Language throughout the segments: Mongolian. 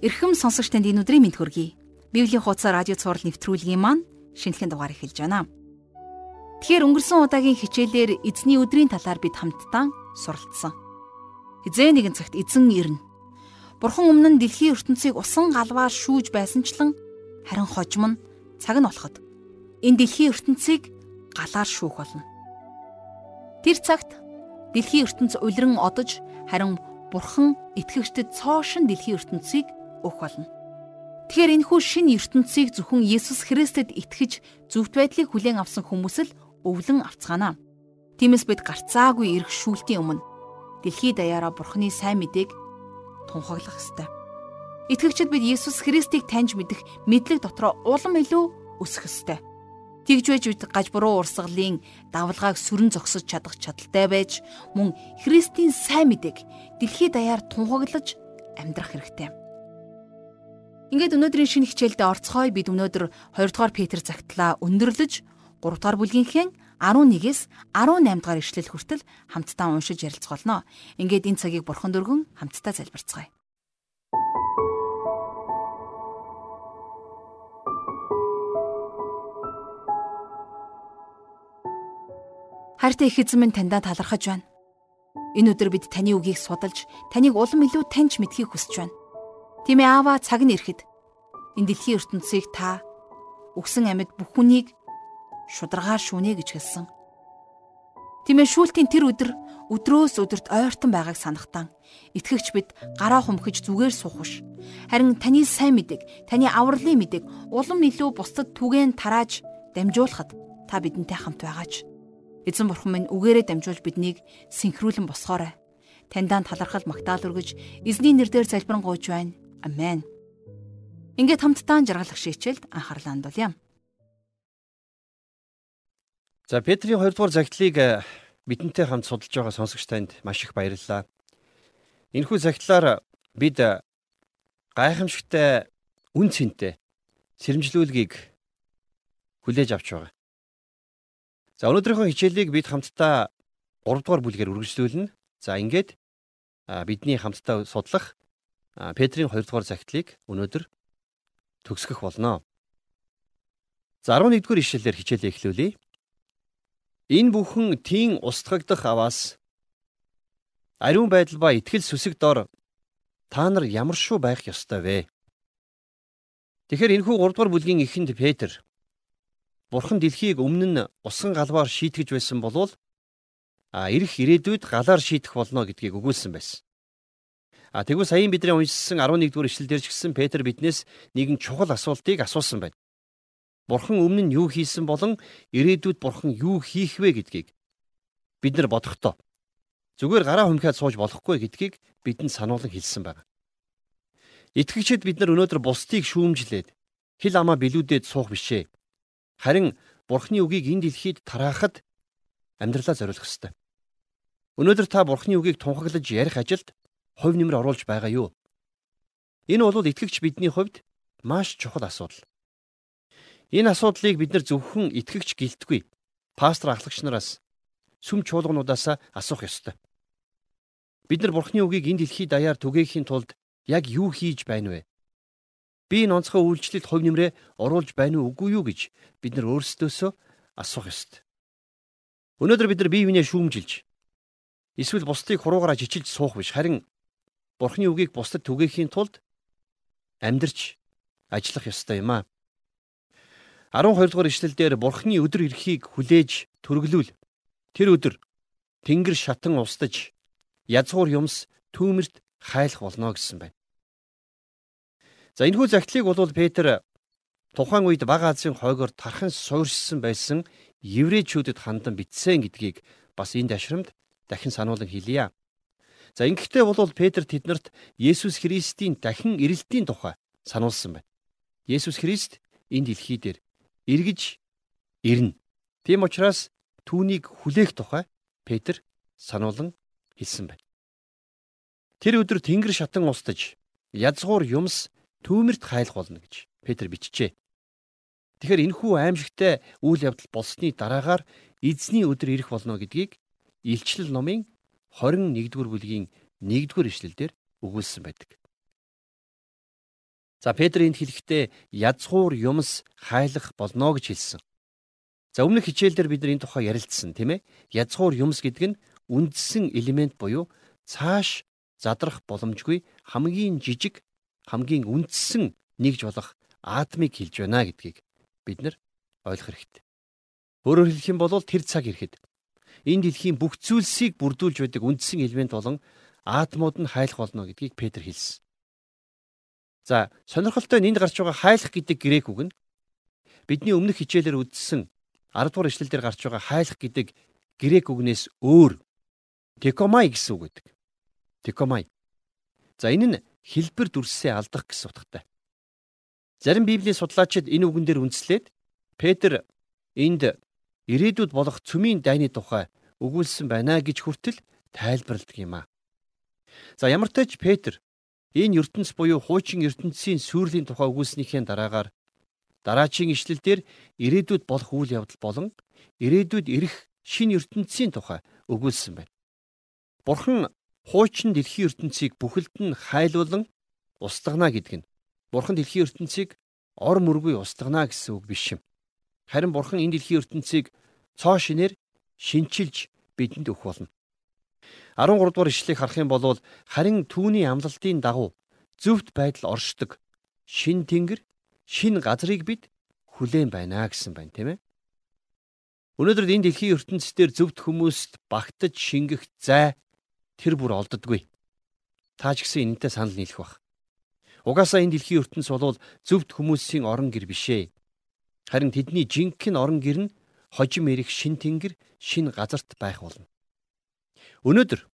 Эрхэм сонсогч танд энэ өдрийн мэнд хүргэе. Библийн хуудас радио цаураар нэвтрүүлгийн маань шинэхэн дугаар эхэлж байна. Тэгэхээр өнгөрсөн удаагийн хичээлээр эзний өдрийн талаар бид хамтдаа суралцсан. Хизээ нэгэн цагт эзэн ирнэ. Бурхан өмнө нь дэлхийн ертөнцийг усан галваар шүүж байсанчлан харин хожим нь цаг нь болоход энэ дэлхийн ертөнцийг галаар шүүх болно. Тэр цагт дэлхийн ертөнц улиран одож харин Бурхан итгэгчдэд цоошин дэлхийн ертөнцийг өгөх болно. Тэгэхээр энэ хүү шинэ ертөнцийг зөвхөн Есүс Христэд итгэж зөвхт байдлыг хүлээн авсан хүмүүс л өвлөн авцгаана. Тиймээс бид гарцаагүй эрх шүүлтийн өмнө дэлхийд даяараа Бурхны сайн мэдээг тунхаглах ёстой. Итгэгчид бид Есүс Христийг таньж мэдэх мэдлэг дотроо улам илүү өсөх ёстой. Тэгж байж бид гаж буруу урсгалын давлгааг сүрэн зогсож чадах чадaltaй байж мөн Христийн сайн мэдээг дэлхийд даяар тунхаглаж амьдрах хэрэгтэй. Ингээд өнөөдрийн шинэ хичээлдээ орцгоё бид өнөөдөр 2 дугаар Петр загтлаа өндөрлөж 3 дугаар бүлгийнхээ 11-ээс 18 дугаар ишлэл хүртэл хамтдаа уншиж ярилцах болно. Ингээд энэ цагийг бурхан дөргөн хамтдаа залбирцгаая. Хайртай их эзэн минь таньдаа талархаж байна. Энэ өдөр бид таны үгийг судалж, таныг улам илүү таньж мэдхийг хүсэж байна. Тийм ээ аава цаг нь ирэхэд энэ дэлхийн ертөнцийг та өгсөн амьд бүх хүнийг шударгаар шүнэ гэж хэлсэн. Тийм ээ шүүлтийн тэр өдөр өдрөөс өдөрт ойртон байгааг санахтан итгэгч бид гараа хумхиж зүгээр суух биш. Харин таны сайн мэдээг, таны авралын мэдээг улам илүү бусдад түгээн тарааж дамжуулахад та бидэнтэй хамт байгаач. Эзэн бурхан минь үгээрээ дамжуулж биднийг синхруулан босгоорой. Таньдаа талархал магтаал өргөж эзний нэрээр залбирanгуйж байна. Амен. Ингээд хамтдаа жаргалах шийчэлд анхаарлаа хандуулъя. За Петрийн 2 дугаар загтлыг э, бидэнтэй хамт судалж байгаа сонсогч танд маш их баярлалаа. Энэхүү загтлаар бид э, гайхамшигтай үн цэнтэй сэрэмжлүүлгийг хүлээж авч байгаа. За өнөөдрийнхөө хичээлийг бид хамтдаа 3 дугаар бүлгээр үргэлжлүүлнэ. За ингээд бидний хамтдаа судлах Петрийн 2 дугаар загтлыг өнөөдөр төгсгөх болно. За 11 дугаар ишлэлээр хичээлээ эхлүүлье. Энэ бүхэн тийн устгагдах аваас ариун байдал ба итгэл сүсэг дор та нар ямар шүү байх ёстой вэ? Тэгэхээр энэхүү 3 дугаар бүлгийн эхэнд Петр Бурхан дэлхийг өмнө нь усан галваар шийтгэж байсан болвол а ирэх ирээдүйд галаар шийдэх болно гэдгийг өгүүлсэн байсан. А тэгвэл саяын бидний уншсан 11 дугаар ишлэлдэр ч гэсэн Петр биднээс нэгэн чухал асуултыг асуусан байна. Бурхан өмнө нь юу хийсэн болон ирээдүйд Бурхан юу хийх вэ гэдгийг бид нар бодохдоо зүгээр гараа хүмхээд сууж болохгүй гэдгийг бидэнд сануулсан хэлсэн байна. Итгэгчид бид нар өнөөдөр бусдыг шүүмжлээд хил амаа билүүдэд суух бишээ. Харин Бурханы үгийг энэ дэлхийд тараахад амьдралаа зориулах ёстой. Өнөөдөр та Бурханы үгийг тунхаглаж ярих ажилд хувь нэмэр оруулж байгаа юу? Энэ бол итгэгч бидний хувьд маш чухал асуудал. Энэ асуудлыг бид нар зөвхөн итгэгч гэлтгүй пастор ахлагч нараас сүм чуулгануудаас асуух ёстой. Бид нар Бурхны үгийг энэ дэлхийд даяар түгээхийн тулд яг юу хийж байна вэ? Би энэ онцгой үйлчлэлд хувь нэмрээ оруулж байна уу үгүй юу гэж бид нар өөрсдөөсөө асуух ёстой. Өнөөдөр бид нар бие биенээ шүүмжилж эсвэл бусдыг хуруугаараа жичилж суух биш харин Бурхны үгийг бусдад түгээхийн тулд амьдрч ажиллах ёстой юм аа. 12 дугаар ишлэлдэр Бурхны өдөр ирэхийг хүлээж төрөглүүл. Тэр өдөр Тэнгэр шатан устж язгуур юмс түүмэрт хайлах болно гэсэн байна. За энэхүү загтлыг бол Петр тухайн үед Бага Азийн хойгоор тархан суурьшсан байсан еврейчүүдэд хандан бичсэн гэдгийг бас энэ дашрамд дахин сануулan хэлье. За ингэхдээ бол Петр тэднэрт Есүс Христийн дахин ирэлтийн тухай сануулсан байна. Есүс Христ энэ дэлхий дээр эргэж ирнэ. Тийм учраас түүнийг хүлээх тухай Петр сануулan хэлсэн байна. Тэр өдөр тэнгэр шатан устж язгуур юмс түүмэрт хайлах болно гэж Петр бичжээ. Тэгэхээр энэхүү аимшигтай үйл явдал болсны дараагаар эзний өдөр ирэх болно гэдгийг Илчлэл номын 21-р бүлгийн 1-р ишлэлдэр өгүүлсэн байдаг. За Петр энд хэлэхдээ язгуур юмс хайлах болно гэж хэлсэн. За өмнөх хичээлдэр бид нар энэ тухай ярилцсан тийм ээ. Язгуур юмс гэдэг нь үндсэн элемент буюу цааш задрах боломжгүй хамгийн жижиг хамгийн үндсэн нэгж болох атомыг хэлж байна гэдгийг бид нар ойлгох хэрэгтэй. Өөрөөр хэлэх юм бол тэр цаг ирэхэд энэ дэлхийн бүх зүйлсийг бүрдүүлж байдаг үндсэн элемент болон атомууд нь хайлах болно гэдгийг Петр хэлсэн. За сонирхолтой нь энд гарч байгаа хайлах гэдэг грек үг нь бидний өмнөх хичээлээр үздсэн 10 дугаар ишлэлдэр гарч байгаа хайлах гэдэг грек үгнээс өөр текомай гэсэн үг гэдэг. Текомай. За энэ нь хэлбэр дүрсээ алдах гэсэн утгатай. Зарим библийн судлаачид энэ үгэн дээр үндэслээд Петр энд ирээдүйд болох цөмийн дайны тухай өгүүлсэн байна гэж хүртэл тайлбарладаг юм а. За ямар ч тач Петр Энэ ертөнц буюу хуучин ертөнцийн сүрлийн тухай өгүүлснийхээ дараагаар дараачийн ишлэлдэр ирээдүйд болох үйл явдал болон ирээдүйд ирэх шинэ ертөнцийн тухай өгүүлсэн байна. Бурхан хуучин дэлхийн ертөнцийг бүхэлд нь хайлуулан устгана гэдэг нь Бурхан дэлхийн ертөнцийг ор мөргүй устгана гэсэн үг биш юм. Харин Бурхан энэ дэлхийн ертөнцийг цоо шинээр шинчилж бидэнд өгөх болно. 13 дугаар ишлэгийг харах юм бол харин түүний амлалтын дагуу зөвхт байдал оршдог шин тэнгэр шин газрыг бид хүлээн байна гэсэн байна тийм ээ. Өнөөдөр энэ дэлхийн ертөнцийн зөвхт хүмүүст багтаж шингэх зай тэр бүр олддоггүй. Та ч гэсэн энэтэй санал нийлэх бах. Угаасаа энэ дэлхийн ертөнц бол зөвхт хүмүүсийн орон гэр бишээ. Харин тэдний жинхэнэ орон гэр нь хожим эрих шин тэнгэр, шин газарт байх болно. Өнөөдөр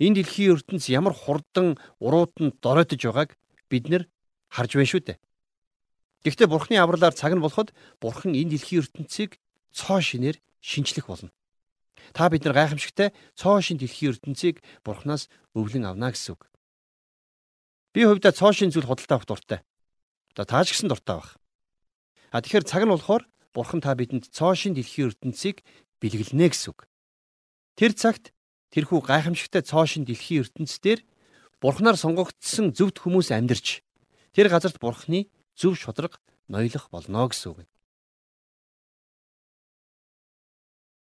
энэ дэлхийн ертөнц ямар хурдан урууданд доройтож байгааг бид нэр харж байна шүү дээ. Гэхдээ Бурхны авралаар цаг нь болоход Бурхан энэ дэлхийн ертөнцийг цоо шинээр шинчлэх болно. Та бид нар гайхамшигтай цоо шин дэлхийн ертөнцийг Бурханаас өвлөн авна гэсэн үг. Би хувьдаа цоо шин зүйл худалдаа авах дуртай. Одоо тааж гисэн дуртай баг. А тэгэхээр цаг нь болохоор Бурхан та бидэнд цоо шин дэлхийн ертөнцийг бэлгэлнэ гэсэн үг. Тэр цагт тэрхүү гайхамшигтай цоо шин дэлхийн ертөнцийн бурхнаар сонгогдсон зөвхт хүмүүс амьдарч тэр газарт бурхны зөв шудраг ноёлох болно гэсэн үг.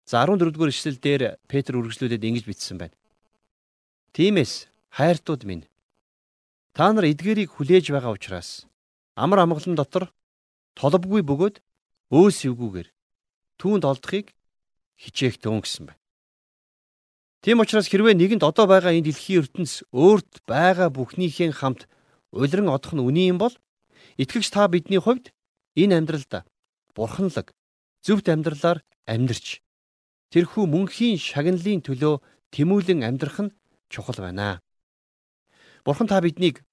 За 14 дугаар ишлэл дээр Петр үргэлжлүүлээд ингэж бичсэн байна. Тиймээс хайртууд минь та нар эдгэрийг хүлээж байгаа учраас амар амгалан дотор толбгүй бөгөөд өөс эвгүүгээр түүнд олдохыг хичээх төн гэсэн байна. Тийм учраас хэрвээ нэгэнд одоо байгаа энэ дэлхийн ертөнц өөрт байгаа бүхнийхээ хамт улиран одох нь үний юм бол итгэгч та бидний хувьд энэ амьдралд бурханлаг зөвхт амьдралаар амьдрч тэрхүү мөнхийн шагналын төлөө тэмүүлэн амьдрах нь чухал байна. Бурхан та биднийг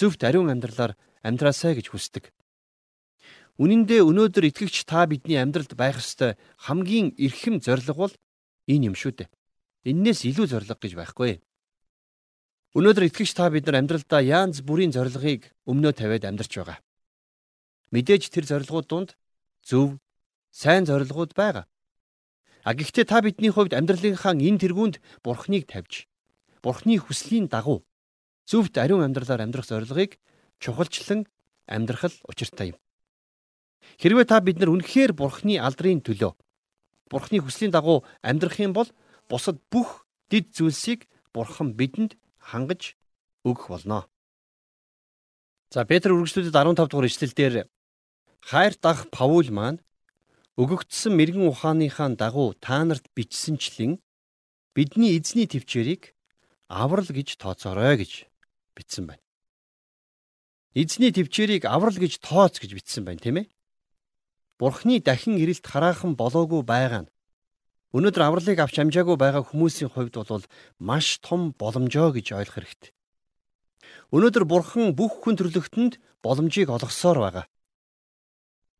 зөвхт ариун амьдралаар амьдраасай гэж хүсдэг. Үнэн дээр өнөөдөр итгэгч та бидний амьдралд байх ёстой хамгийн эрхэм зорилго бол энэ юм шүү дээ. Иннээс илүү зориг гэж байхгүй. Өнөөдөр итгэгч та бид нар амьдралдаа янз бүрийн зорилгыг өмнөө тавиад амьдарч байгаа. Мэдээж тэр зорилгууд донд зөв, сайн зорилгууд байгаа. А гэхдээ та бидний хувьд амьдралынхаа энэ тэргуунд Бурхныг тавьж, Бурхны хүслийн дагуу зөвхт ариун амьдралаар амьдрах зорилгыг чухалчлан амьдрах л учиртай юм. Хэрвээ та бид нар үнэхээр Бурхны алдрын төлөө Бурхны хүслийн дагуу амьдрах юм бол бусад бүх дид зүйлсийг Бурхан бидэнд хангаж өгөх болно. За Петр үргэлжлүүлээд 15 дугаар ишлэлдэр хайр дах Паул маань өгөгдсөн мэрэгэн ухааныхаа дагуу та нарт бичсэнчлэн бидний эзний төвчээрийг аврал гэж тооцоорой гэж бичсэн байна. Эзний төвчээрийг аврал гэж тооц гэж бичсэн байна, тийм ээ? Бурхны дахин ирэлт хараахан болоогүй байгаа нь Өнөөдөр авралыг авч амжаагүй байгаа хүмүүсийн хувьд бол маш том боломжоо гэж ойлгох хэрэгтэй. Өнөөдөр Бурхан бүх хүн төрлөختөнд боломжийг олгосоор байгаа.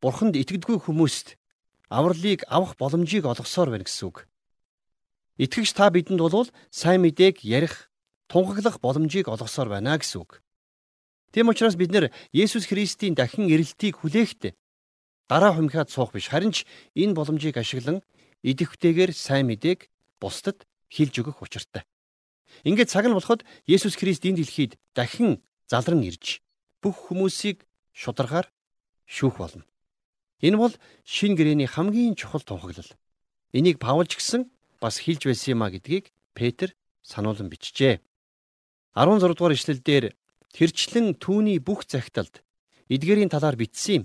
Бурханд итгэдэггүй хүмүүст авралыг авах боломжийг олгосоор байна гэсэн үг. Итгэгч та бидэнд бол сайн мэдээг ярих, тунхаглах боломжийг олгосоор байна гэсэн үг. Тийм учраас бид нэр Есүс Христийн дахин ирэлтийг хүлээхдээ дараа хумхиад суух биш харин ч энэ боломжийг ашиглан идэвхтэйгээр сайн мэдээг бусдад хэлж өгөх учиртай. Ингээд цаг нь болоход Есүс Христ энэ дэлхийд дахин залран ирж бүх хүмүүсийг шударгаар шүүх болно. Энэ бол шин гэрэний хамгийн чухал тунхаглал. Энийг Паул ч гэсэн бас хэлж байсан юм а гэдгийг Петр сануулсан бичжээ. 16 дугаар ишлэлдэр тэрчлэн түүний бүх захидалд эдгэрийн талаар бичсэн юм.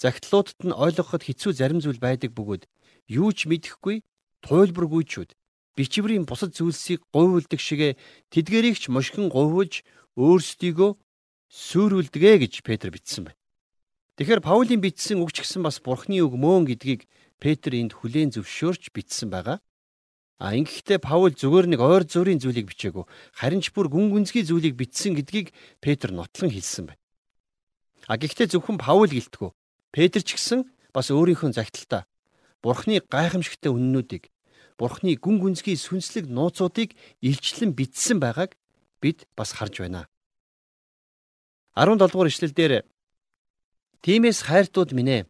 Захидлуудад нь ойлгоход хэцүү зарим зүйл байдаг бөгөөд юу ч мэдэхгүй туйлбаргүйчүүд бичвэрийн бусад зүйлсийг говьулдаг шигэ тэдгэрийг ч мушгин говьулж өөрсдийгөө сүрүүлдэгэ гэж Петр бичсэн байна. Тэгэхээр Паулийн бичсэн үг ч гэсэн бас Бурхны үг мөн гэдгийг Петр энд хүлээн зөвшөөрч бичсэн байгаа. А ингэхдээ Паул зүгээр нэг ойр зүрийн зүйлийг бичээгүй харин ч бүр гүн гүнзгий зүйлийг бичсэн гэдгийг Петр нотлон хэлсэн байна. А гэхдээ зөвхөн Паул гэлтгүү. Петр ч гэсэн бас өөрийнхөө загталтаа Бурхны гайхамшигтай үннүүдийг Бурхны гүн гүнзгий сүнслэг нууцуудыг илчлэн бичсэн байгааг бид бас харж байна. 17 дугаар ишлэл дээр Тиймээс хайртууд минь ээ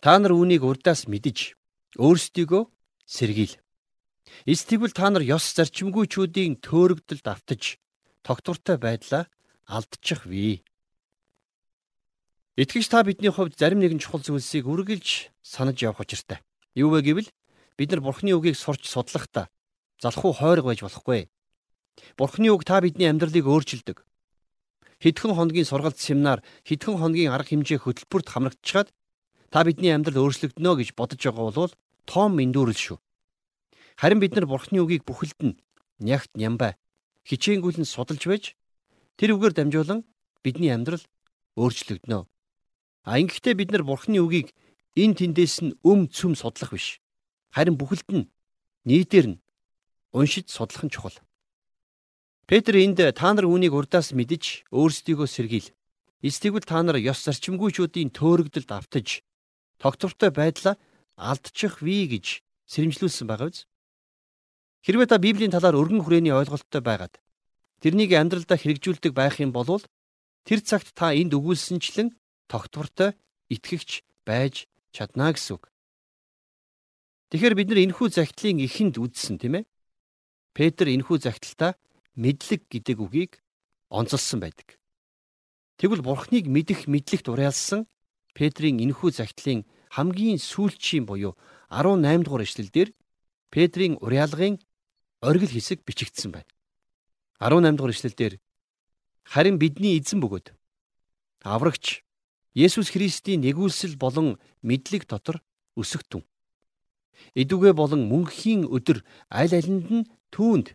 та нар үүнийг урдаас мэдж өөрсдийгөө сэргийл. Эс тэгвэл та нар ёс зарчимгүйчүүдийн төөрөгдөлд автаж тогтвортой байдлаа алдчих вэ. Итгэж та бидний хувьд зарим нэгэн чухал зүйлсийг үргэлж санаж явах учиртай. Юу вэ гэвэл бид нар Бурхны үгийг сурч судлахдаа залхуу хойрог байж болохгүй. Бурхны үг та бидний амьдралыг өөрчилдөг хэдхэн хоногийн сургалт семинар, хэдхэн хоногийн арга хэмжээ хөтөлбөрт хамрагдчихад та бидний амьдрал өөрчлөгдөнө гэж бодож байгаа бол том эндүүрэл шүү. Харин бид нар Бурхны үгийг бүхэлд нь нягт нямбай хичээнгүйлэн судалж байж тэр үгээр дамжуулан бидний амьдрал өөрчлөгдөнө. А ингэхдээ бид нар Бурхны үгийг эн тэндээс нь өм цөм судлах биш. Харин бүхэлд нь нийтээр нь уншиж судлах нь чухал. Петр энд та нар үүнийг урдаас мэдж өөрсдийгөө сэргийл. Эсвэл та нар ёс зарчимгүйчүүдийн төөрөгдөлд автаж тогтвортой байдлаа алдчих вэ гэж сэрэмжлүүлсэн байгаа биз? Хэрвээ та Библийн талаар өргөн хүрээний ойлголттой байгаад тэрнийг амьдралдаа хэрэгжүүлдэг байх юм бол тэр цагт та энд өгүүлсэнчлэн тогтвортой итгэгч байж чадна гэсэн үг. Тэгэхээр бид нар энэхүү загтлын ихэнд үздсэн тийм ээ. Петр энэхүү загталтаа мэдлэг гэдэг үгийг онцолсон байдаг. Тэгвэл Бурхныг мэдэх мэдлэгт уриалсан Петрийн энэхүү загтлын хамгийн сүүлчийн буюу 18 дугаар эшлэлдэр Петрийн уриалгын оргил хэсэг бичигдсэн байна. 18 дугаар эшлэлдэр харин бидний эзэн бөгөөд аврагч Есүс Христийн нэгүүлсэл болон мэдлэг дотор өсөгтөн. Идүгэ болон мөнхийн өдөр аль алинд нь түүнд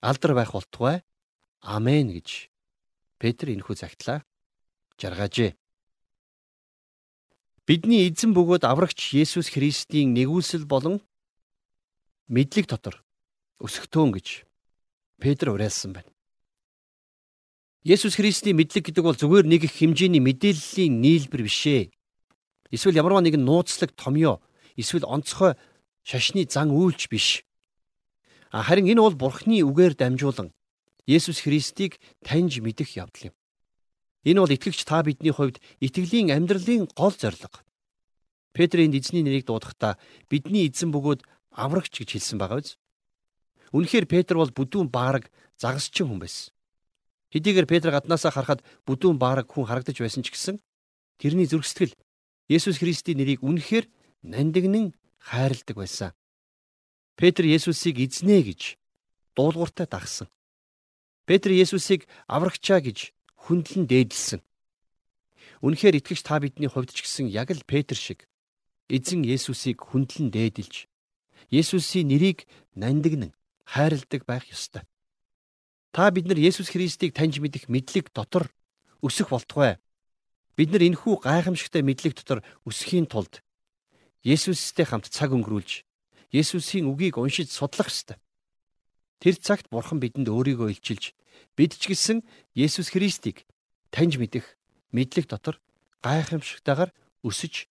алдар байх болтугай. Амен гэж Петр энэхүү загтлаа жаргаажээ. Бидний эзэн бөгөөд аврагч Есүс Христийн нэгүүлсэл болон мэдлэг дотор өсгтөөн гэж Петр уриалсан байна. Есүс Христийн мэдлэг гэдэг бол зүгээр нэг их хэмжээний мэдээллийн нийлбэр биш ээ. Эсвэл ямарваа нэгэн нууцлаг томьёо, эсвэл онцгой шашны зан үйлч биш. Харин энэ бол Бурхны үгээр дамжуулан Есүс Христийг таньж мэдэх явдал юм. Энэ бол итгэгч та бидний хувьд итгэлийн амьдралын гол зорилго. Петрийн эзний нэрийг дуудахдаа бидний эзэн бөгөөд аврагч гэж хэлсэн байгаа биз? Үнэхээр Петр бол бүдүүн баараг загасчин хүн байсан. Хэдийгээр Петр гаднаасаа харахад бүдүүн баараг хүн харагдаж байсан ч гэсэн тэрний зүрх сэтгэл Есүс Христийн нэрийг үнэхээр нандиннан хайрладаг байсан. Петр Есүсийг эзнээ гэж дуулууртай дагсан. Петр Есүсийг аврагчаа гэж хүндлэн дээдлсэн. Үнэхээр итгэж та бидний хувьд ч гэсэн яг л Петр шиг эзэн Есүсийг хүндлэн дээдэлж Есүсийн нэрийг нандинан хайрладаг байх ёстой. Та бид нар Есүс Христийг таньж мэдэх мэдлэг дотор өсөх болтугай. Бид нар энэхүү гайхамшигтай мэдлэг дотор өсөхийн тулд Есүстэй хамт цаг өнгөрүүлж Есүсийн үгийг уншиж судлах ёстой. Тэр цагт Бурхан бидэнд өөрийгөө илчилж бид ч гэсэн Есүс Христийг таньж мэдэх мэдлэг дотор гайхамшигтайгаар өсөж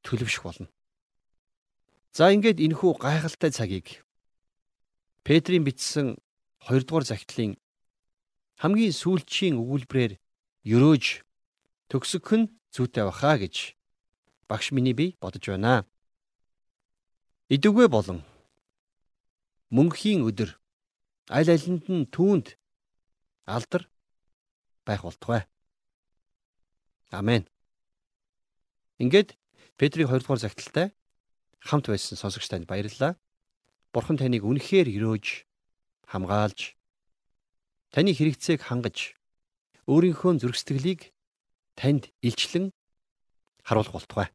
төлөвшөх болно. За ингээд энэхүү гайхалтай цагийг Петрийн бичсэн 2 дугаар захидлын хамгийн сүүлчийн өгүүлбэрээр өрөөж төгсөх нь зүйтэй баха гэж багш миний би бодож байна. Идүгэ болон мөнхийн өдөр аль алинд нь түүнд алдар байх болтугай. Амен. Ингээд Петрийн 2 дугаар загталтай хамт байсан сонсогч танд баярлалаа. Бурхан таныг үнэхээр өрөөж хамгаалж таны хэрэгцээг хангаж өөрийнхөө зүрхсэтгэлийг танд илчлэн харуулах болтугай.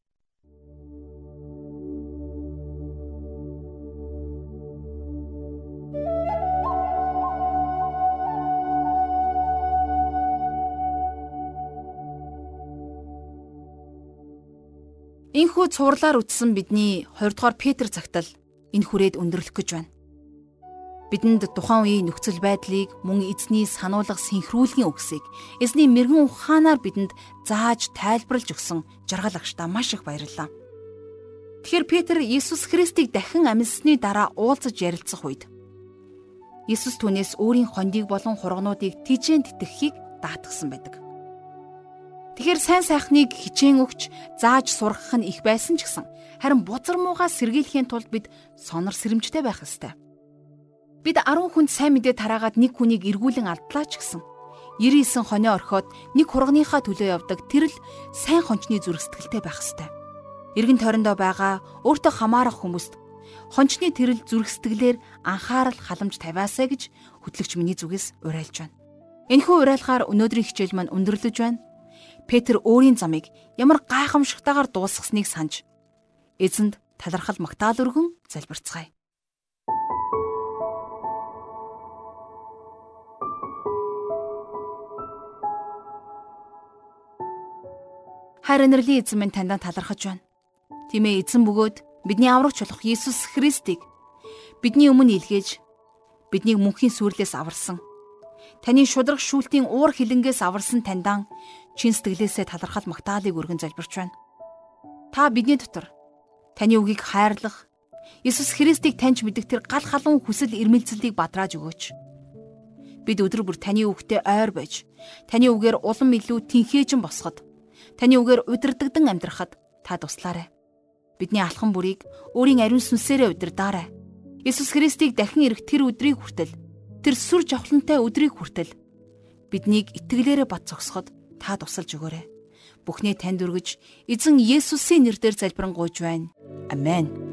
Энэхүү цувралаар үтсэн бидний 20 дугаар Петр цагтал энэ хүрээд өндөрлөх гэж байна. Бидэнд тухайн үеийн нөхцөл байдлыг мөн эзний сануулга синхруулгийн үгсийг эзний мэрэгэн ухаанаар бидэнд зааж тайлбарлаж өгсөн жаргал агштаа маш их баярлалаа. Тэгэхээр Петр Иесус Христийг дахин амьсны дараа уулзаж ярилцах үед Иесус түүнээс өөрийн хондийг болон хургнуудыг тижээн тэтгэхийг даатгсан байдаг. Тэгэхэр сайн сайхныг хичээн өгч зааж сургах нь их байсан ч гэсэн харин бузар муугаа сэргийлэхийн тулд бид сонор сэрэмжтэй байх ёстой. Бид 10 хүнд сайн мэдээ тараагаад нэг хүнийг эргүүлэн алдлаа ч гэсэн 99 хонио орхиод нэг хургийнхаа төлөө явдаг тэр л сайн хончны зүрх сэтгэлтэй байх ёстой. Иргэн тойрондоо байгаа өөртөө хамаарах хүмүүст хончны тэрэл зүрх сэтгэлээр анхаарал халамж тавиасаа гэж хөтлөгч миний зүгээс уриалж байна. Энэхүү уриалгаар өнөөдрийн хичээл маань өндөрлөж байна. Петр өөрийн замыг ямар гайхамшигтайгаар дуусгасныг санаж эзэнд талархал магтаал өргөн залбирцгаая. Хайр инэрлийн эзэн минь таньд талархаж байна. Тийм ээ эзэн бөгөөд бидний аврагч болох Иесус Христийг бидний өмнө илгээж биднийг мөнхийн сүрлээс аварсан. Таны шудраг шүүлтийн уур хилэнгээс аварсан таньдаан чин сэтгэлээсээ талархал магтаалыг өргөн залбирч байна. Та бидний дотор таны үгийг хайрлах, Иесус Христийг таньж мэдэх тэр гал халуун хүсэл эрмэлзлийг бадрааж өгөөч. Бид өдөр бүр таны үгтэй ойр байж, таны үгээр улам илүү тэнхээжин босоход, таны үгээр удирдагдан амьдрахад та туслаарай. Бидний алхам бүрийг өөрийн ариун сүнсээрээ удирдаарай. Иесус Христийг дахин ирэх тэр өдрийг хүртэл, тэр сүр жавхлантай өдрийг хүртэл биднийг итгэлээрээ бат зогсоход та тусалж өгөөрэй. Бүхнээ танд өргөж, эзэн Есүсийн нэрээр залбирanгуйж байна. Амен.